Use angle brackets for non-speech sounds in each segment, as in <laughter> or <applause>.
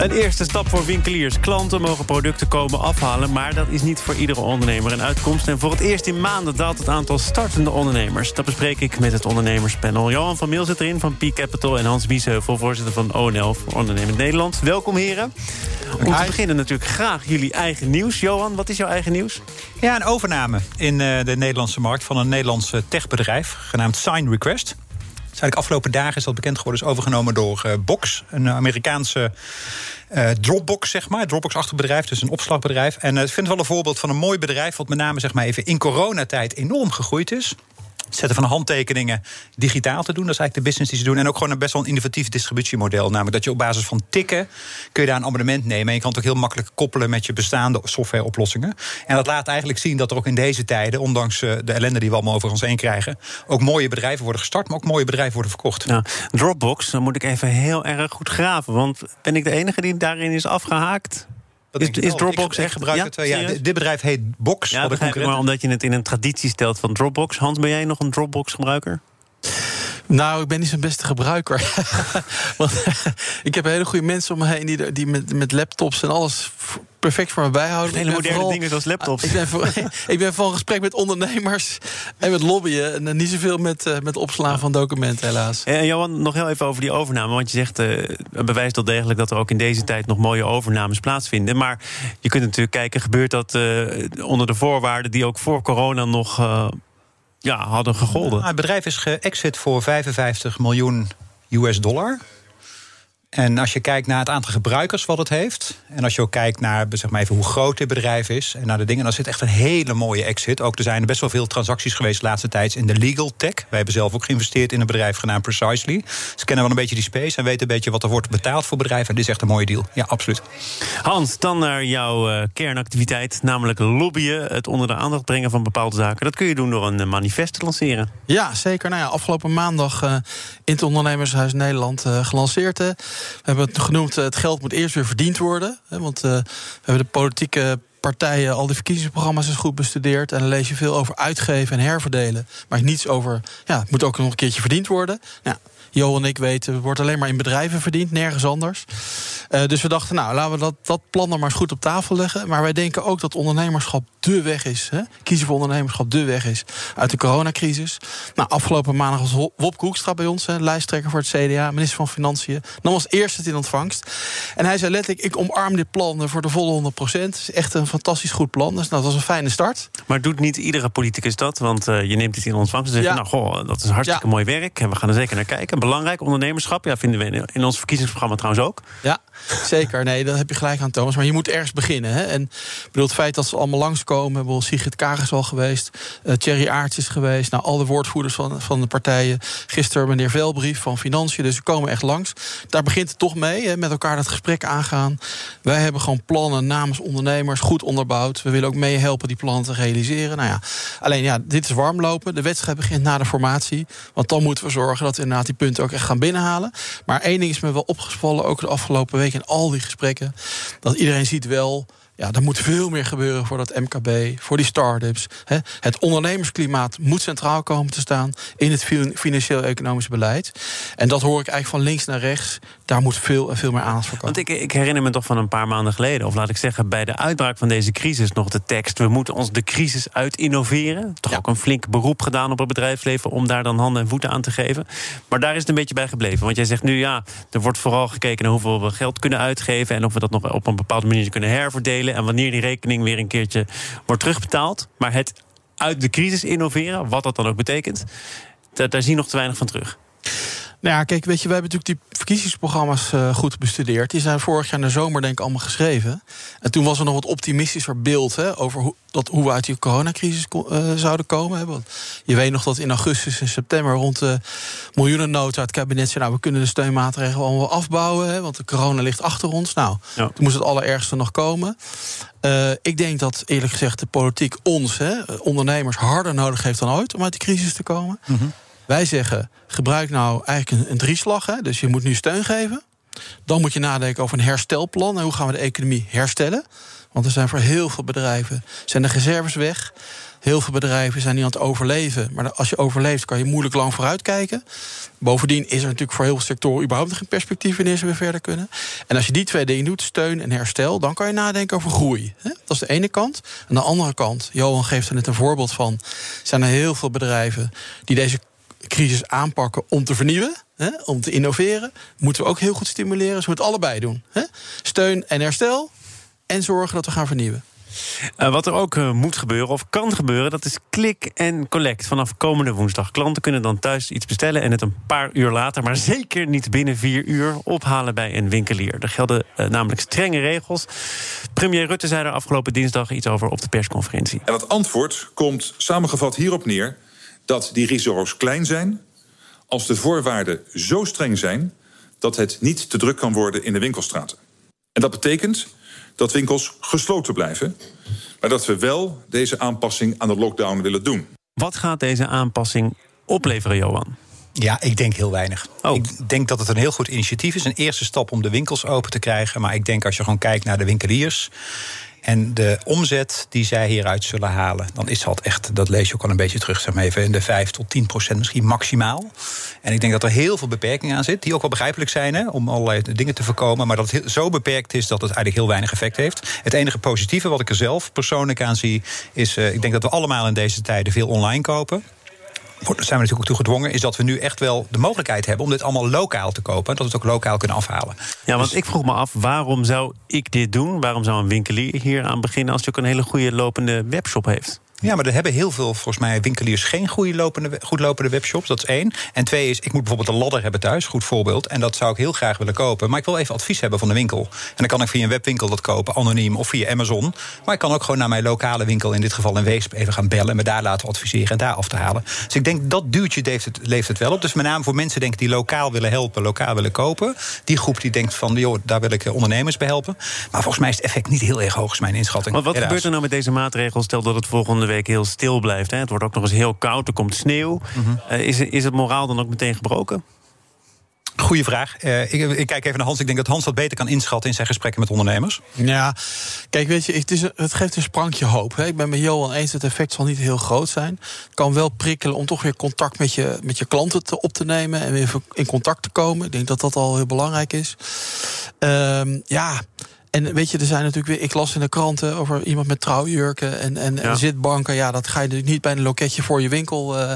Een eerste stap voor winkeliers. Klanten mogen producten komen afhalen, maar dat is niet voor iedere ondernemer een uitkomst. En voor het eerst in maanden daalt het aantal startende ondernemers. Dat bespreek ik met het ondernemerspanel. Johan van Meel zit erin van Peak Capital en Hans Biesheuvel, voorzitter van ONL voor Ondernemend Nederland. Welkom heren. Om te beginnen natuurlijk graag jullie eigen nieuws. Johan, wat is jouw eigen nieuws? Ja, een overname in uh, de Nederlandse markt van een Nederlands techbedrijf genaamd Sign Request. Eigenlijk afgelopen dagen is dat bekend geworden, is overgenomen door uh, Box, een Amerikaanse uh, Dropbox, zeg maar. Dropbox-achtig bedrijf, dus een opslagbedrijf. En uh, ik vind het wel een voorbeeld van een mooi bedrijf, wat met name zeg maar even in coronatijd enorm gegroeid is zetten van handtekeningen digitaal te doen. Dat is eigenlijk de business die ze doen. En ook gewoon een best wel een innovatief distributiemodel. Namelijk dat je op basis van tikken kun je daar een abonnement nemen. En je kan het ook heel makkelijk koppelen met je bestaande softwareoplossingen. En dat laat eigenlijk zien dat er ook in deze tijden, ondanks eh, de ellende die we allemaal over ons heen krijgen, ook mooie bedrijven worden gestart, maar ook mooie bedrijven worden verkocht. Nou, Dropbox, dan moet ik even heel erg goed graven. Want ben ik de enige die daarin is afgehaakt? Is, is, Dropbox echt gebruikt? Ja, ja, dit bedrijf heet Box. Ja, dat maar omdat je het in een traditie stelt van Dropbox. Hans, ben jij nog een Dropbox-gebruiker? Nou, ik ben niet zo'n beste gebruiker. <laughs> Want <laughs> ik heb hele goede mensen om me heen die, die met, met laptops en alles perfect voor me bijhouden. Hele moderne vooral, dingen zoals laptops. Ik ben, voor, <laughs> ik ben van gesprek met ondernemers en met lobbyen. En niet zoveel met, uh, met opslaan van documenten, helaas. En Johan, nog heel even over die overname. Want je zegt, uh, bewijst wel degelijk dat er ook in deze tijd nog mooie overnames plaatsvinden. Maar je kunt natuurlijk kijken, gebeurt dat uh, onder de voorwaarden die ook voor corona nog ja, hadden gegolden? Nou, het bedrijf is geëxit voor 55 miljoen US dollar. En als je kijkt naar het aantal gebruikers wat het heeft. En als je ook kijkt naar zeg maar even, hoe groot dit bedrijf is. En naar de dingen. Dan zit echt een hele mooie exit. Ook er zijn best wel veel transacties geweest de laatste tijd in de legal tech. Wij hebben zelf ook geïnvesteerd in een bedrijf genaamd Precisely. Ze kennen wel een beetje die space en weten een beetje wat er wordt betaald voor bedrijven. En dit is echt een mooie deal. Ja, absoluut. Hans, dan naar jouw uh, kernactiviteit. Namelijk lobbyen. Het onder de aandacht brengen van bepaalde zaken. Dat kun je doen door een uh, manifest te lanceren. Ja, zeker. Nou ja, afgelopen maandag uh, in het Ondernemershuis Nederland gelanceerd. We hebben het genoemd, eh, het geld moet eerst weer verdiend worden. Want uh, we hebben de politieke partijen al die verkiezingsprogramma's eens goed bestudeerd. En dan lees je veel over uitgeven en herverdelen. Maar niets over, ja, het moet ook nog een keertje verdiend worden. Nou, Jo en ik weten, wordt alleen maar in bedrijven verdiend, nergens anders. Uh, dus we dachten, nou, laten we dat, dat plan dan maar eens goed op tafel leggen. Maar wij denken ook dat ondernemerschap de weg is. Hè? Kiezen voor ondernemerschap de weg is uit de coronacrisis. Nou, afgelopen maandag was Wop Koekstra bij ons, hè, lijsttrekker voor het CDA, minister van Financiën. Nam als eerste het in ontvangst. En hij zei letterlijk, ik omarm dit plan voor de volle 100 procent. Het is echt een fantastisch goed plan. Dus nou, dat was een fijne start. Maar doet niet iedere politicus dat? Want uh, je neemt het in ontvangst en zegt, ja. nou, goh, dat is hartstikke ja. mooi werk. En we gaan er zeker naar kijken belangrijk. Ondernemerschap, ja, vinden we in ons verkiezingsprogramma trouwens ook. Ja, zeker. Nee, dat heb je gelijk aan, Thomas. Maar je moet ergens beginnen. Hè? En bedoel, het feit dat ze allemaal langskomen... Bijvoorbeeld Sigrid Kaag al geweest, uh, Thierry Aarts is geweest... nou, alle woordvoerders van, van de partijen. Gisteren meneer Velbrief van Financiën. Dus we komen echt langs. Daar begint het toch mee, hè, met elkaar dat gesprek aangaan. Wij hebben gewoon plannen namens ondernemers, goed onderbouwd. We willen ook meehelpen die plannen te realiseren. Nou ja, alleen ja, dit is warmlopen. De wedstrijd begint na de formatie. Want dan moeten we zorgen dat we inderdaad die punten ook echt gaan binnenhalen. Maar één ding is me wel opgesvallen, ook de afgelopen week in al die gesprekken. Dat iedereen ziet wel ja, er moet veel meer gebeuren voor dat MKB, voor die start-ups. Het ondernemersklimaat moet centraal komen te staan in het financieel-economisch beleid. En dat hoor ik eigenlijk van links naar rechts. Daar moet veel en veel meer aandacht voor komen. Want ik, ik herinner me toch van een paar maanden geleden, of laat ik zeggen, bij de uitbraak van deze crisis nog de tekst: we moeten ons de crisis uit innoveren. Toch ook een flink beroep gedaan op het bedrijfsleven om daar dan handen en voeten aan te geven. Maar daar is het een beetje bij gebleven. Want jij zegt nu ja, er wordt vooral gekeken naar hoeveel we geld kunnen uitgeven en of we dat nog op een bepaalde manier kunnen herverdelen en wanneer die rekening weer een keertje wordt terugbetaald. Maar het uit de crisis innoveren, wat dat dan ook betekent, daar zie je nog te weinig van terug. Nou ja, kijk, weet je, we hebben natuurlijk die verkiezingsprogramma's uh, goed bestudeerd. Die zijn vorig jaar in de zomer, denk ik, allemaal geschreven. En toen was er nog wat optimistischer beeld hè, over hoe, dat, hoe we uit die coronacrisis uh, zouden komen. Hè. Want je weet nog dat in augustus en september rond de miljoenennota het kabinet zei: Nou, we kunnen de steunmaatregelen allemaal afbouwen. Hè, want de corona ligt achter ons. Nou, ja. toen moest het allerergste nog komen. Uh, ik denk dat eerlijk gezegd de politiek ons, hè, ondernemers, harder nodig heeft dan ooit om uit die crisis te komen. Mm -hmm. Wij zeggen, gebruik nou eigenlijk een, een drieslag. Hè? Dus je moet nu steun geven. Dan moet je nadenken over een herstelplan. En hoe gaan we de economie herstellen? Want er zijn voor heel veel bedrijven zijn de reserves weg. Heel veel bedrijven zijn niet aan het overleven. Maar als je overleeft, kan je moeilijk lang vooruitkijken. Bovendien is er natuurlijk voor heel veel sectoren überhaupt geen perspectief wanneer ze weer verder kunnen. En als je die twee dingen doet, steun en herstel, dan kan je nadenken over groei. Dat is de ene kant. Aan de andere kant, Johan geeft er net een voorbeeld van. Zijn er heel veel bedrijven die deze crisis aanpakken om te vernieuwen, hè, om te innoveren. Moeten we ook heel goed stimuleren. Dus we moeten allebei doen. Hè? Steun en herstel. En zorgen dat we gaan vernieuwen. Uh, wat er ook uh, moet gebeuren, of kan gebeuren, dat is click en collect vanaf komende woensdag. Klanten kunnen dan thuis iets bestellen en het een paar uur later, maar zeker niet binnen vier uur, ophalen bij een winkelier. Er gelden uh, namelijk strenge regels. Premier Rutte zei er afgelopen dinsdag iets over op de persconferentie. En het antwoord komt samengevat hierop neer dat die risico's klein zijn als de voorwaarden zo streng zijn dat het niet te druk kan worden in de winkelstraten. En dat betekent dat winkels gesloten blijven, maar dat we wel deze aanpassing aan de lockdown willen doen. Wat gaat deze aanpassing opleveren, Johan? Ja, ik denk heel weinig. Oh. Ik denk dat het een heel goed initiatief is. Een eerste stap om de winkels open te krijgen. Maar ik denk als je gewoon kijkt naar de winkeliers en de omzet die zij hieruit zullen halen, dan is dat echt, dat lees je ook al een beetje terug, zeg maar even, in de 5 tot 10 procent misschien maximaal. En ik denk dat er heel veel beperkingen aan zitten, die ook wel begrijpelijk zijn hè, om allerlei dingen te voorkomen, maar dat het zo beperkt is dat het eigenlijk heel weinig effect heeft. Het enige positieve wat ik er zelf persoonlijk aan zie, is, uh, ik denk dat we allemaal in deze tijden veel online kopen zijn we natuurlijk ook toe gedwongen, is dat we nu echt wel de mogelijkheid hebben om dit allemaal lokaal te kopen. En dat we het ook lokaal kunnen afhalen. Ja, want dus- ik vroeg me af, waarom zou ik dit doen? Waarom zou een winkelier hier aan beginnen als hij ook een hele goede lopende webshop heeft? Ja, maar er hebben heel veel, volgens mij, winkeliers geen goede lopende, goed lopende webshops. Dat is één. En twee is, ik moet bijvoorbeeld een ladder hebben thuis, goed voorbeeld. En dat zou ik heel graag willen kopen. Maar ik wil even advies hebben van de winkel. En dan kan ik via een webwinkel dat kopen, anoniem of via Amazon. Maar ik kan ook gewoon naar mijn lokale winkel, in dit geval in Weesp, even gaan bellen. Me daar laten adviseren en daar af te halen. Dus ik denk dat duwtje leeft het, leeft het wel op. Dus met name voor mensen denk ik, die lokaal willen helpen, lokaal willen kopen. Die groep die denkt van, joh, daar wil ik eh, ondernemers bij helpen. Maar volgens mij is het effect niet heel erg hoog, is mijn inschatting. Maar wat gebeurt er nou met deze maatregel? Stel dat het volgende week heel stil blijft. Hè. Het wordt ook nog eens heel koud, er komt sneeuw. Mm is, is het moraal dan ook meteen gebroken? Goeie vraag. Uh, ik, ik, kijk even naar Hans. Ik denk dat Hans dat beter kan inschatten in zijn gesprekken met ondernemers. Ja, kijk, weet je, het, is, het geeft een sprankje hoop. Hè. Ik ben met Johan eens, het effect zal niet heel groot zijn. Het kan wel prikkelen om toch weer contact met je, met je klanten te, op te nemen... en weer in contact te komen. Ik denk dat dat al heel belangrijk is. Uh, ja, en weet je, er zijn natuurlijk weer. Ik las in de kranten over iemand met trouwjurken en, en, zitbanken. Ja, dat ga je natuurlijk niet bij een loketje voor je winkel uh,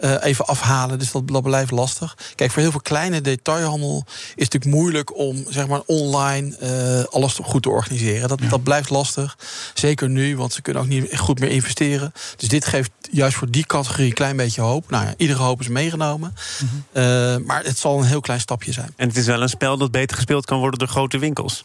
uh, even afhalen. Dus dat, dat blijft lastig. Kijk, voor heel veel kleine detailhandel is het natuurlijk moeilijk om zeg maar online uh, alles goed te organiseren. Dat, dat blijft lastig. Zeker nu, want ze kunnen ook niet goed meer investeren. Dus dit geeft juist voor die categorie een klein beetje hoop. Nou ja, iedere hoop is meegenomen. Mm -hmm. maar het zal een heel klein stapje zijn. En het is wel een spel dat beter gespeeld kan worden door grote winkels.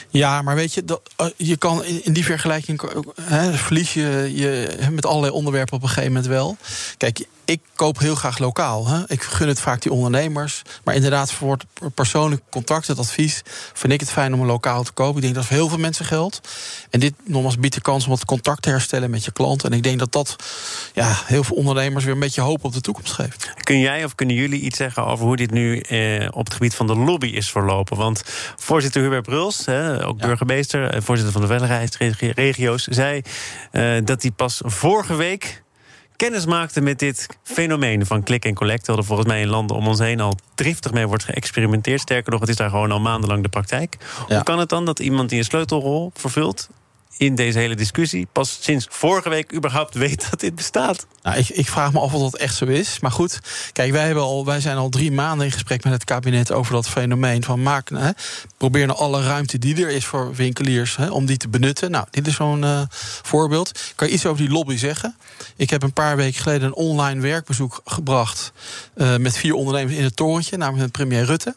Ja, maar weet je, dat, eh, je kan in die vergelijking hè, verlies je, je met allerlei onderwerpen op een gegeven moment wel. Kijk, ik koop heel graag lokaal. Hè. Ik gun het vaak die ondernemers. Maar inderdaad, voor het persoonlijk contact, het advies, vind ik het fijn om een lokaal te kopen. Ik denk dat voor heel veel mensen geldt. En dit nogmaals biedt de kans om het contact te herstellen met je klant. En ik denk dat dat ja, heel veel ondernemers weer een beetje hoop op de toekomst geeft. Kun jij of kunnen jullie iets zeggen over hoe dit nu eh, op het gebied van de lobby is verlopen? Want voorzitter Hubert Bruls, hè, ook burgemeester, en voorzitter van de veiligheidsregio's, zei uh, dat hij pas vorige week kennis maakte met dit fenomeen van klik en collect. Terwijl er volgens mij in landen om ons heen al driftig mee wordt geëxperimenteerd. Sterker nog, het is daar gewoon al maandenlang de praktijk. Hoe kan het dan dat iemand die een sleutelrol vervult in deze hele discussie pas sinds vorige week überhaupt weet dat dit bestaat. Nou, ik, ik, vraag me af of dat echt zo is. Maar goed, kijk, wij, hebben al, wij zijn al drie maanden in gesprek met het kabinet over dat fenomeen van maak, hè, probeer nou alle ruimte die er is voor winkeliers hè, om die te benutten. Nou, dit is zo'n uh, voorbeeld. Kan je iets over die lobby zeggen? Ik heb een paar weken geleden een online werkbezoek gebracht uh, met vier ondernemers in het torentje, namelijk met premier Rutte.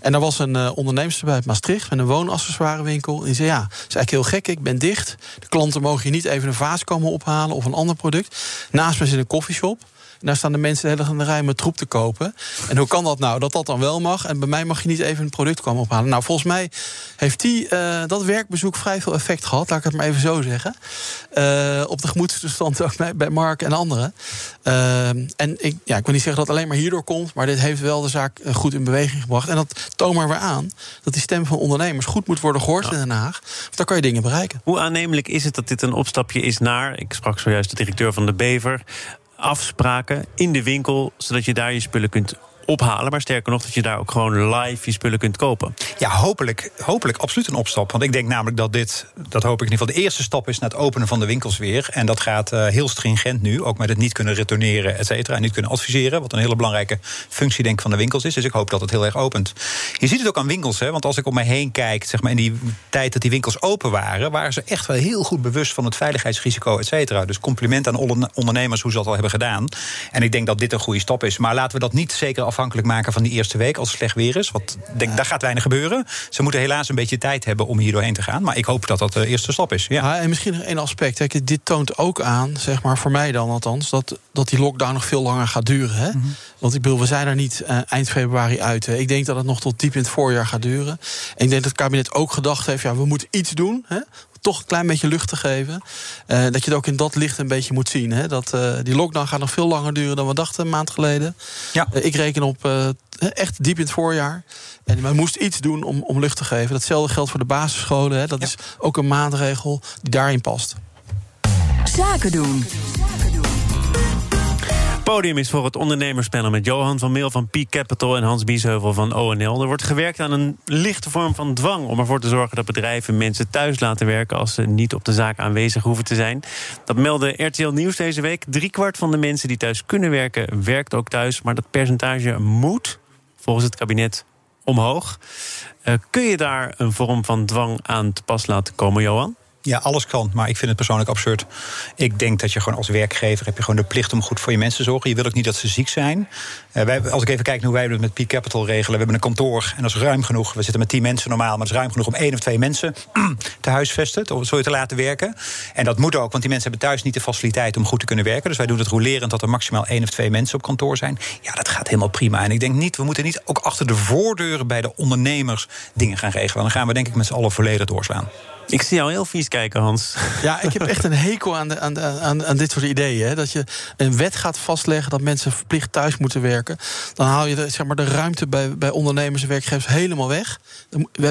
En er was een uh, onderneemster bij Maastricht met een woonaccessoirewinkel. En die zei: Ja, het is eigenlijk heel gek, ik ben dicht. De klanten mogen je niet even een vaas komen ophalen of een ander product. Naast me zit een koffieshop. En daar staan de mensen de hele dag in de rij met troep te kopen. En hoe kan dat nou? Dat dat dan wel mag. En bij mij mag je niet even een product komen ophalen. Nou, volgens mij heeft die, uh, dat werkbezoek vrij veel effect gehad. Laat ik het maar even zo zeggen. Uh, op de gemoedstoestand ook bij, bij Mark en anderen. Uh, en ik, ja, ik wil niet zeggen dat het alleen maar hierdoor komt. Maar dit heeft wel de zaak goed in beweging gebracht. En dat toont maar weer aan dat die stem van ondernemers goed moet worden gehoord in Den Haag. Want dan kan je dingen bereiken. Hoe aannemelijk is het dat dit een opstapje is naar... ik sprak zojuist de directeur van de Bever... afspraken in de winkel, zodat je daar je spullen kunt ophalen. Maar sterker nog, dat je daar ook gewoon live je spullen kunt kopen. Ja, hopelijk, hopelijk absoluut een opstap. Want ik denk namelijk dat dit, dat hoop ik in ieder geval, de eerste stap is naar het openen van de winkels weer. En dat gaat uh, heel stringent nu, ook met het niet kunnen retourneren, et cetera. En niet kunnen adviseren, wat een hele belangrijke functie denk ik van de winkels is. Dus ik hoop dat het heel erg opent. Je ziet het ook aan winkels, hè, want als ik om mij heen kijk, zeg maar in die tijd dat die winkels open waren, waren ze echt wel heel goed bewust van het veiligheidsrisico, et cetera. Dus compliment aan ondernemers hoe ze dat al hebben gedaan. En ik denk dat dit een goede stap is. Maar laten we dat niet zeker af afhankelijk maken van die eerste week als het slecht weer is. Want denk, daar gaat weinig gebeuren. Ze moeten helaas een beetje tijd hebben om hier doorheen te gaan. Maar ik hoop dat dat de eerste stap is. Ja. en misschien nog één aspect. Kijk, dit toont ook aan, zeg maar voor mij dan althans, dat, dat die lockdown nog veel langer gaat duren. Hè? Mhm. Want ik bedoel, we zijn er niet uh, eind februari uit. Hè? Ik denk dat het nog tot diep in het voorjaar gaat duren. En ik denk dat het kabinet ook gedacht heeft, ja, we moeten iets doen. Hè? Toch een klein beetje lucht te geven. Uh, dat je het ook in dat licht een beetje moet zien. Hè? Dat, uh, die lockdown gaat nog veel langer duren dan we dachten een maand geleden. Ja. Uh, ik reken op echt diep in het voorjaar. En men moest iets doen om, om lucht te geven. Datzelfde geldt voor de basisscholen. Hè? Dat ja. is ook een maatregel die daarin past. Zaken doen podium is voor het ondernemerspanel met Johan van Meel van Peak Capital en Hans Biesheuvel van ONL. Er wordt gewerkt aan een lichte vorm van dwang om ervoor te zorgen dat bedrijven mensen thuis laten werken als ze niet op de zaak aanwezig hoeven te zijn. Dat meldde RTL Nieuws deze week. Driekwart van de mensen die thuis kunnen werken, werkt ook thuis. Maar dat percentage moet, volgens het kabinet, omhoog. Uh, kun je daar een vorm van dwang aan te pas laten komen, Johan? Ja, alles kan, maar ik vind het persoonlijk absurd. Ik denk dat je gewoon als werkgever heb je gewoon de plicht om goed voor je mensen te zorgen. Je wil ook niet dat ze ziek zijn. Uh, wij, als ik even kijk hoe wij het met Peak Capital regelen. We hebben een kantoor en dat is ruim genoeg. We zitten met tien mensen normaal, maar het is ruim genoeg om één of twee mensen <clears throat> te huisvesten, zo je te laten werken. En dat moet ook, want die mensen hebben thuis niet de faciliteit om goed te kunnen werken. Dus wij doen het rolerend dat er maximaal één of twee mensen op kantoor zijn. Ja, dat gaat helemaal prima. En ik denk niet, we moeten niet ook achter de voordeuren bij de ondernemers dingen gaan regelen. Dan gaan we denk ik met z'n allen volledig doorslaan. Ik zie jou heel vies kijken, Hans. Ja, ik heb echt een hekel aan, de, aan, de, aan, aan dit soort ideeën. Hè. Dat je een wet gaat vastleggen dat mensen verplicht thuis moeten werken. Dan haal je de, zeg maar, de ruimte bij, bij ondernemers en werkgevers helemaal weg.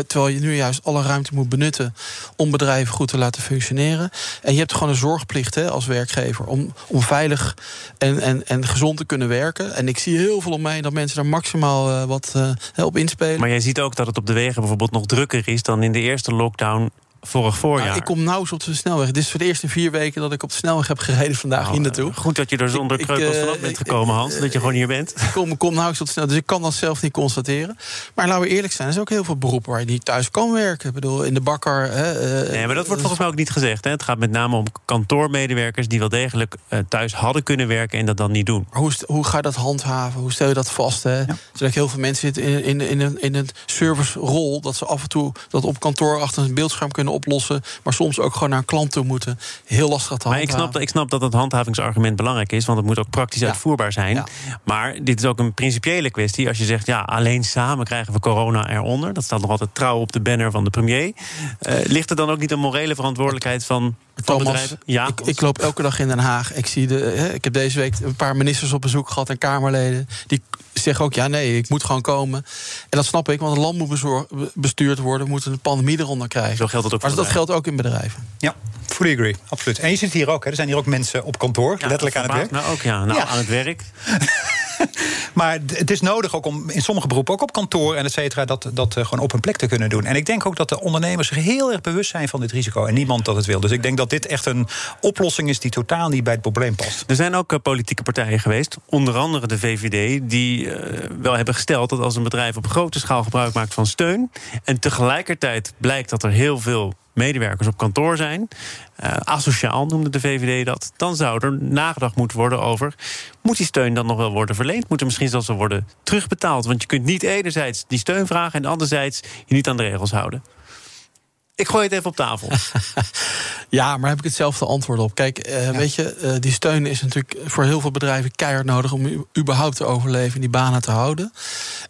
Terwijl je nu juist alle ruimte moet benutten om bedrijven goed te laten functioneren. En je hebt gewoon een zorgplicht hè, als werkgever om, om veilig en, en, en gezond te kunnen werken. En ik zie heel veel om mij dat mensen daar maximaal uh, wat uh, op inspelen. Maar jij ziet ook dat het op de wegen bijvoorbeeld nog drukker is dan in de eerste lockdown vorig voorjaar. Nou, ik kom nauwelijks op de snelweg. Dit is voor de eerste vier weken dat ik op de snelweg heb gereden vandaag oh, hier naartoe. Goed dat je er zonder kreukels uh, vanaf bent gekomen, Hans. dat je gewoon hier bent. <laughs> Ik kom, kom nauwelijks op de snelweg, dus ik kan dat zelf niet constateren. Maar laten we eerlijk zijn, er zijn ook heel veel beroepen waar je niet thuis kan werken. Ik bedoel, in de bakker... Hè, uh, nee, maar dat wordt volgens mij ook niet gezegd. Hè. Het gaat met name om kantoormedewerkers... die wel degelijk uh, thuis hadden kunnen werken en dat dan niet doen. Maar hoe, hoe ga je dat handhaven? Hoe stel je dat vast? Hè? Ja. Zodat heel veel mensen zitten in, in, in, een, in een servicerol... dat ze af en toe dat op kantoor achter een beeldscherm kunnen oplossen maar soms ook gewoon naar een klant toe moeten. Heel lastig te Maar ik snap, ik snap dat het handhavingsargument belangrijk is, want het moet ook praktisch ja. uitvoerbaar zijn. Ja. Maar dit is ook een principiële kwestie. Als je zegt, ja, alleen samen krijgen we corona eronder. Dat staat nog altijd trouw op de banner van de premier. Uh, ligt er dan ook niet een morele verantwoordelijkheid van Thomas, ja, ik, ik, loop elke dag in Den Haag. Ik, zie de, hè, ik heb deze week een paar ministers op bezoek gehad en Kamerleden. Die zeggen ook, ja nee, ik moet gewoon komen. En dat snap ik, want het land moet bestuurd worden. We moeten de pandemie eronder krijgen. Zo geldt dat ook maar dat geldt ook in bedrijven. Ja, fully agree, absoluut. En je zit hier ook, hè. er zijn hier ook mensen op kantoor, ja, letterlijk aan het werk. Nou ook, ja. Nou, ja. aan het werk. <laughs> maar het is nodig ook om in sommige beroepen, ook op kantoor en et cetera, dat, dat uh, gewoon op een plek te kunnen doen. En ik denk ook dat de ondernemers zich heel erg bewust zijn van dit risico. En niemand dat het wil. Dus ik denk dat dit echt een oplossing is die totaal niet bij het probleem past. Er zijn ook uh, politieke partijen geweest, onder andere de VVD, die uh, wel hebben gesteld dat als een bedrijf op grote schaal gebruik maakt van steun. en tegelijkertijd blijkt dat er heel veel medewerkers op kantoor zijn. Uh, asociaal noemde de VVD dat. Dan zou er nagedacht moeten worden over. Moet die steun dan nog wel worden verleend? Moet er misschien zelfs wel worden terugbetaald? Want je kunt niet enerzijds die steun vragen en anderzijds je niet aan de regels houden. Ik gooi het even op tafel. <laughs> ja, maar heb ik hetzelfde antwoord op. Kijk, uh, weet je, uh, die steun is natuurlijk voor heel veel bedrijven keihard nodig om überhaupt te overleven en die banen te houden.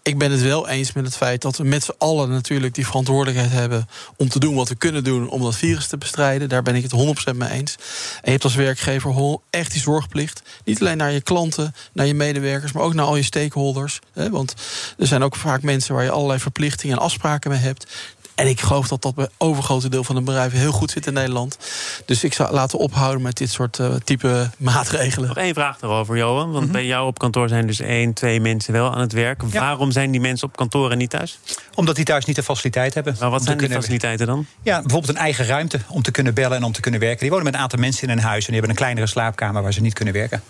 Ik ben het wel eens met het feit dat we met z'n allen natuurlijk die verantwoordelijkheid hebben om te doen wat we kunnen doen om dat virus te bestrijden. Daar ben ik het 100% mee eens. En je hebt als werkgever echt die zorgplicht. Niet alleen naar je klanten, naar je medewerkers, maar ook naar al je stakeholders. Hè? Want er zijn ook vaak mensen waar je allerlei verplichtingen en afspraken mee hebt. En ik geloof dat dat bij overgrote deel van de bedrijven heel goed zit in Nederland. Dus ik zou laten ophouden met dit soort uh, type <laughs> maatregelen. Nog één vraag daarover, Johan. Want mhm. bij jou op kantoor zijn dus één, twee mensen wel aan het werk. Waarom zijn die mensen op kantoor en niet thuis? Omdat die thuis niet de faciliteit hebben. Maar wat zijn die faciliteiten dan? Ja, bijvoorbeeld een eigen ruimte om te kunnen bellen en om te kunnen werken. Die wonen met een aantal mensen in een huis en die hebben een kleinere slaapkamer waar ze niet kunnen werken.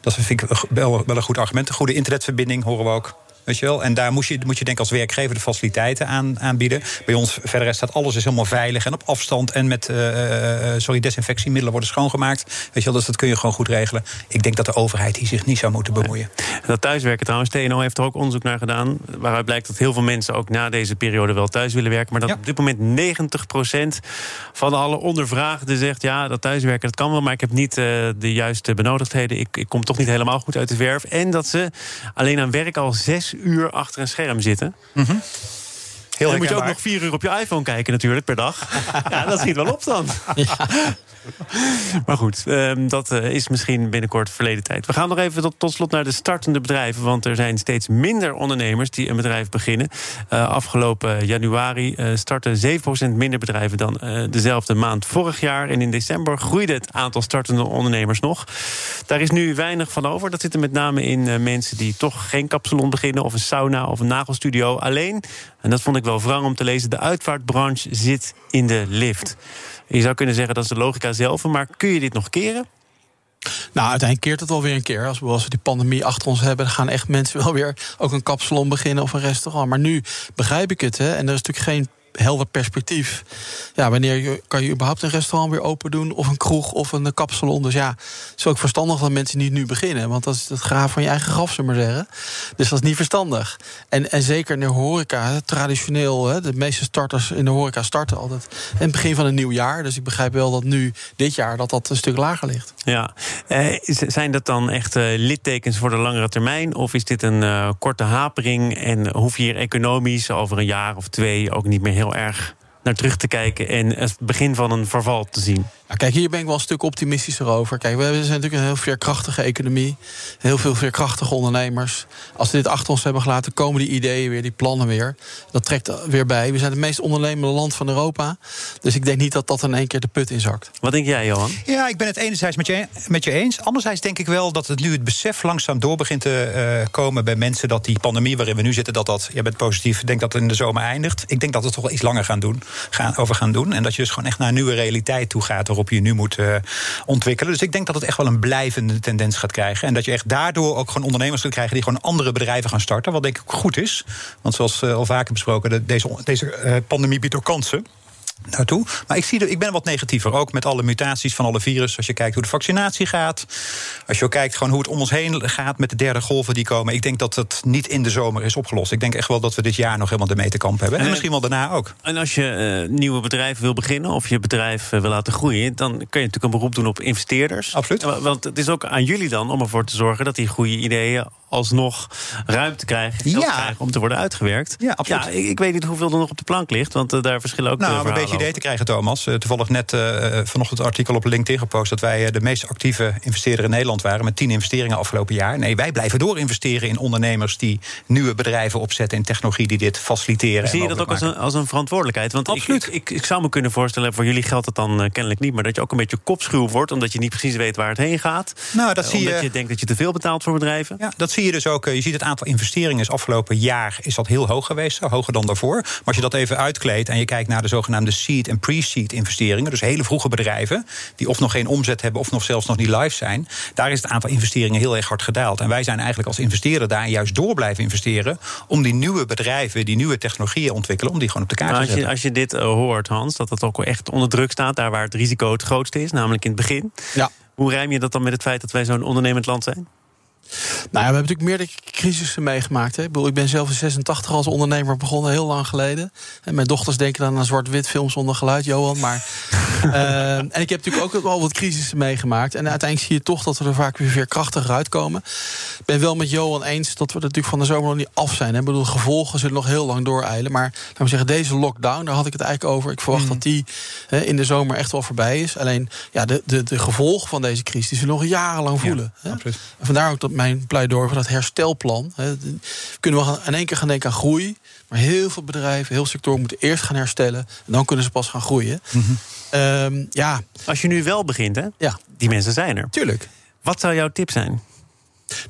Dat vind ik wel, wel een goed argument. Een goede internetverbinding horen we ook. Weet je wel? En daar moet je, moet je denk als werkgever de faciliteiten aan, aanbieden. Bij ons verder staat alles is helemaal veilig en op afstand. En met uh, sorry, desinfectiemiddelen worden schoongemaakt. Weet je wel, dus dat kun je gewoon goed regelen. Ik denk dat de overheid hier zich niet zou moeten bemoeien. Dat thuiswerken trouwens, TNO heeft er ook onderzoek naar gedaan. Waaruit blijkt dat heel veel mensen ook na deze periode wel thuis willen werken. Maar dat op dit moment 90% van alle ondervraagden zegt... ja, dat thuiswerken dat kan wel, maar ik heb niet uh, de juiste benodigdheden. Ik, ik kom toch niet helemaal goed uit de verf. En dat ze alleen aan werk al zes uur achter een scherm zitten. -hmm. Heel dan moet je ook nog vier uur op je iPhone kijken natuurlijk per dag. <laughs> ja, dat schiet wel op dan. <laughs> Ja. <laughs> maar goed, ehm, dat eh, is misschien binnenkort verleden tijd. We gaan nog even tot, tot, slot naar de startende bedrijven. Want er zijn steeds minder ondernemers die een bedrijf beginnen. Uh, afgelopen januari uh, startten 7% minder bedrijven dan dezelfde maand vorig jaar. En in december groeide het aantal startende ondernemers nog. Daar is nu weinig van over. Dat zit er met name in mensen die toch geen kapsalon beginnen... of een sauna of een nagelstudio. Alleen, en dat vond ik wel wrang om te lezen... de uitvaartbranche zit in de lift. Je zou kunnen zeggen dat is de logica zelf, maar kun je dit nog keren? Nou, uiteindelijk keert het wel weer een keer. Als we, als we die pandemie achter ons hebben, dan gaan echt mensen wel weer ook een kapsalon beginnen of een restaurant. Maar nu begrijp ik het. Hè, en er is natuurlijk geen helder perspectief. Ja, wanneer kan je überhaupt een restaurant weer open doen? Of een kroeg of een kapsalon? Dus ja, het is ook verstandig dat mensen niet nu beginnen. Want dat is het graaf van je eigen graf, zullen maar zeggen. Dus dat is niet verstandig. En, en zeker in de horeca, traditioneel, de meeste starters in de horeca starten altijd in het begin van een nieuw jaar. Dus ik begrijp wel dat nu, dit jaar, dat dat een stuk lager ligt. Ja, eh, zijn dat dan echt uh, littekens voor de langere termijn? Of is dit een uh, korte hapering en hoef je hier economisch over een jaar of twee ook niet meer heel heel erg naar terug te kijken en het begin van een verval te zien. Ja, kijk, hier ben ik wel een stuk optimistischer over. Kijk, we zijn natuurlijk een heel veerkrachtige economie. Heel veel veerkrachtige ondernemers. Als we dit achter ons hebben gelaten, komen die ideeën weer, die plannen weer. Dat trekt weer bij. We zijn het meest ondernemende land van Europa. Dus ik denk niet dat dat in één keer de put inzakt. Wat denk jij, Johan? Ja, ik ben het enerzijds met je, met je eens. Anderzijds denk ik wel dat het nu het besef langzaam door begint te uh, komen bij mensen dat die pandemie waarin we nu zitten, dat dat, jij bent positief, denk dat het in de zomer eindigt. Ik denk dat we het toch wel iets langer gaan doen, gaan, over gaan doen. En dat je dus gewoon echt naar een nieuwe realiteit toe gaat waarop je nu moet uh, ontwikkelen. Dus ik denk dat het echt wel een blijvende tendens gaat krijgen. En dat je echt daardoor ook gewoon ondernemers kunt krijgen die gewoon andere bedrijven gaan starten. Wat denk ik goed is. Want zoals uh, al vaker besproken, deze, deze uh, pandemie biedt ook kansen naartoe. Maar ik, zie ik ben wat negatiever. Ook met alle mutaties van alle virus. Als je kijkt hoe de vaccinatie gaat. Als je ook kijkt gewoon hoe het om ons heen gaat met de derde golven die komen. Ik denk dat het niet in de zomer is opgelost. Ik denk echt wel dat we dit jaar nog helemaal ermee te hebben. En, en misschien wel daarna ook. En als je uh, nieuwe bedrijven wil beginnen of je bedrijf uh, wil laten groeien, dan kun je natuurlijk een beroep doen op investeerders. Absoluut. Want het is ook aan jullie dan om ervoor te zorgen dat die goede ideeën alsnog ruimte krijgen, ja. krijgen om te worden uitgewerkt. Ja, absoluut. Ja, ik, ik, weet niet hoeveel er nog op de plank ligt, want uh, daar verschillen ook. Nou, een beetje idee te krijgen, Thomas. Uh, toevallig net vanochtend een artikel op LinkedIn gepost dat wij de meest actieve investeerder in Nederland waren met tien investeringen afgelopen jaar. Nee, wij blijven door investeren in ondernemers die nieuwe bedrijven opzetten in technologie die dit faciliteren. Zie je dat ook als een, als een verantwoordelijkheid? Want absoluut. Ik, ik, ik, zou me kunnen voorstellen, voor jullie geldt het dan kennelijk niet, maar dat je ook een beetje kopschuw wordt, omdat je niet precies weet waar het heen gaat. Nou, dat zie omdat je. je denkt dat je te veel betaalt voor bedrijven. Ja, dat zie je dus ook. Je ziet het aantal investeringen is afgelopen jaar is dat heel hoog geweest, hoger dan daarvoor. Maar als je dat even uitkleedt en je kijkt naar de zogenaamde seed en pre-seed investeringen, dus hele vroege bedrijven die of nog geen omzet hebben of nog zelfs nog niet live zijn, daar is het aantal investeringen heel erg hard gedaald. En wij zijn eigenlijk als investeerder daar juist door blijven investeren om die nieuwe bedrijven, die nieuwe technologieën ontwikkelen, om die gewoon op de kaart te zetten. Als je, als je dit uh, hoort, Hans, dat het ook echt onder druk staat, daar waar het risico het grootste is, namelijk in het begin. Ja. Hoe rijm je dat dan met het feit dat wij zo'n ondernemend land zijn? Nou ja, we hebben natuurlijk meerdere crisissen meegemaakt. Hè. Ik, bedoel, ik ben zelf in 86 als ondernemer begonnen, heel lang geleden. En mijn dochters denken dan aan zwart-wit film zonder geluid, Johan. Maar, uh, <laughs> en ik heb natuurlijk ook wel wat crisissen meegemaakt. En uiteindelijk zie je toch dat we er vaak weer veerkrachtiger uitkomen. Ik ben wel met Johan eens dat we natuurlijk van de zomer nog niet af zijn. Hè. Ik bedoel, de gevolgen zullen nog heel lang dooreilen. Maar laten we zeggen, deze lockdown, daar had ik het eigenlijk over. Ik verwacht mm. dat die hè, in de zomer echt wel voorbij is. Alleen ja, de, de, de gevolgen van deze crisis zullen nog jarenlang voelen. Ja, hè. En vandaar ook dat mijn pleidooi voor dat herstelplan. Hè, kunnen we in één keer gaan denken aan groei. Maar heel veel bedrijven, heel sectoren moeten eerst gaan herstellen. En dan kunnen ze pas gaan groeien. Mm -hmm. um, ja. Als je nu wel begint, hè? Ja. Die mensen zijn er. Tuurlijk. Wat zou jouw tip zijn?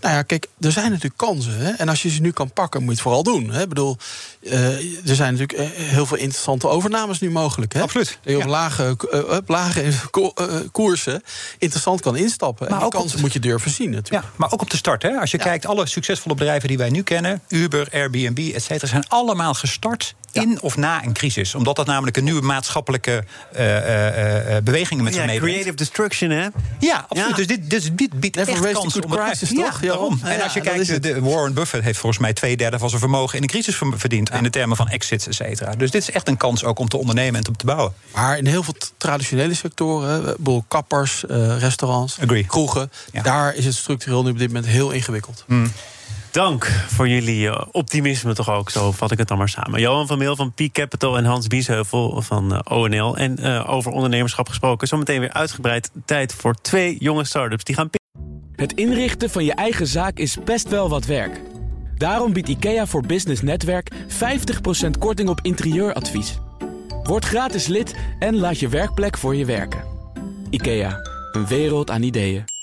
Nou ja, kijk, er zijn natuurlijk kansen. Hè? En als je ze nu kan pakken, moet je het vooral doen. Hè? Ik bedoel, uh, er zijn natuurlijk heel veel interessante overnames nu mogelijk. Hè? Absoluut. Dat je op lage, uh, lage ko uh, koersen interessant kan instappen. Maar en die kansen moet je durven zien natuurlijk. Ja, maar ook op de start. Hè? Als je ja. kijkt, alle succesvolle bedrijven die wij nu kennen... Uber, Airbnb, et cetera, zijn allemaal gestart ja. in of na een crisis. Omdat dat namelijk een nieuwe maatschappelijke uh, uh, bewegingen met zich ja, meebrengt. Creative destruction, hè? Ja, absoluut. Ja. Dus dit, dus dit biedt Never echt kans om crisis, ja, toch? Daarom. en als je kijkt, de, Warren Buffett heeft volgens mij twee derde van zijn vermogen in de crisis verdiend. In de termen van exits, et cetera. Dus dit is echt een kans ook om te ondernemen en om te bouwen. Maar in heel veel traditionele sectoren, kappers, restaurants, Agree. kroegen, daar is het structureel nu op dit moment heel ingewikkeld. Hmm. Dank voor jullie optimisme toch ook, zo vat ik het dan maar samen. Johan van Meel van Peak Capital en Hans Biesheuvel van ONL. En uh, over ondernemerschap gesproken, zometeen weer uitgebreid tijd voor twee jonge start-ups die gaan Het inrichten van je eigen zaak is best wel wat werk. Daarom biedt IKEA voor Business Netwerk 50% korting op interieuradvies. Word gratis lid en laat je werkplek voor je werken. IKEA, een wereld aan ideeën.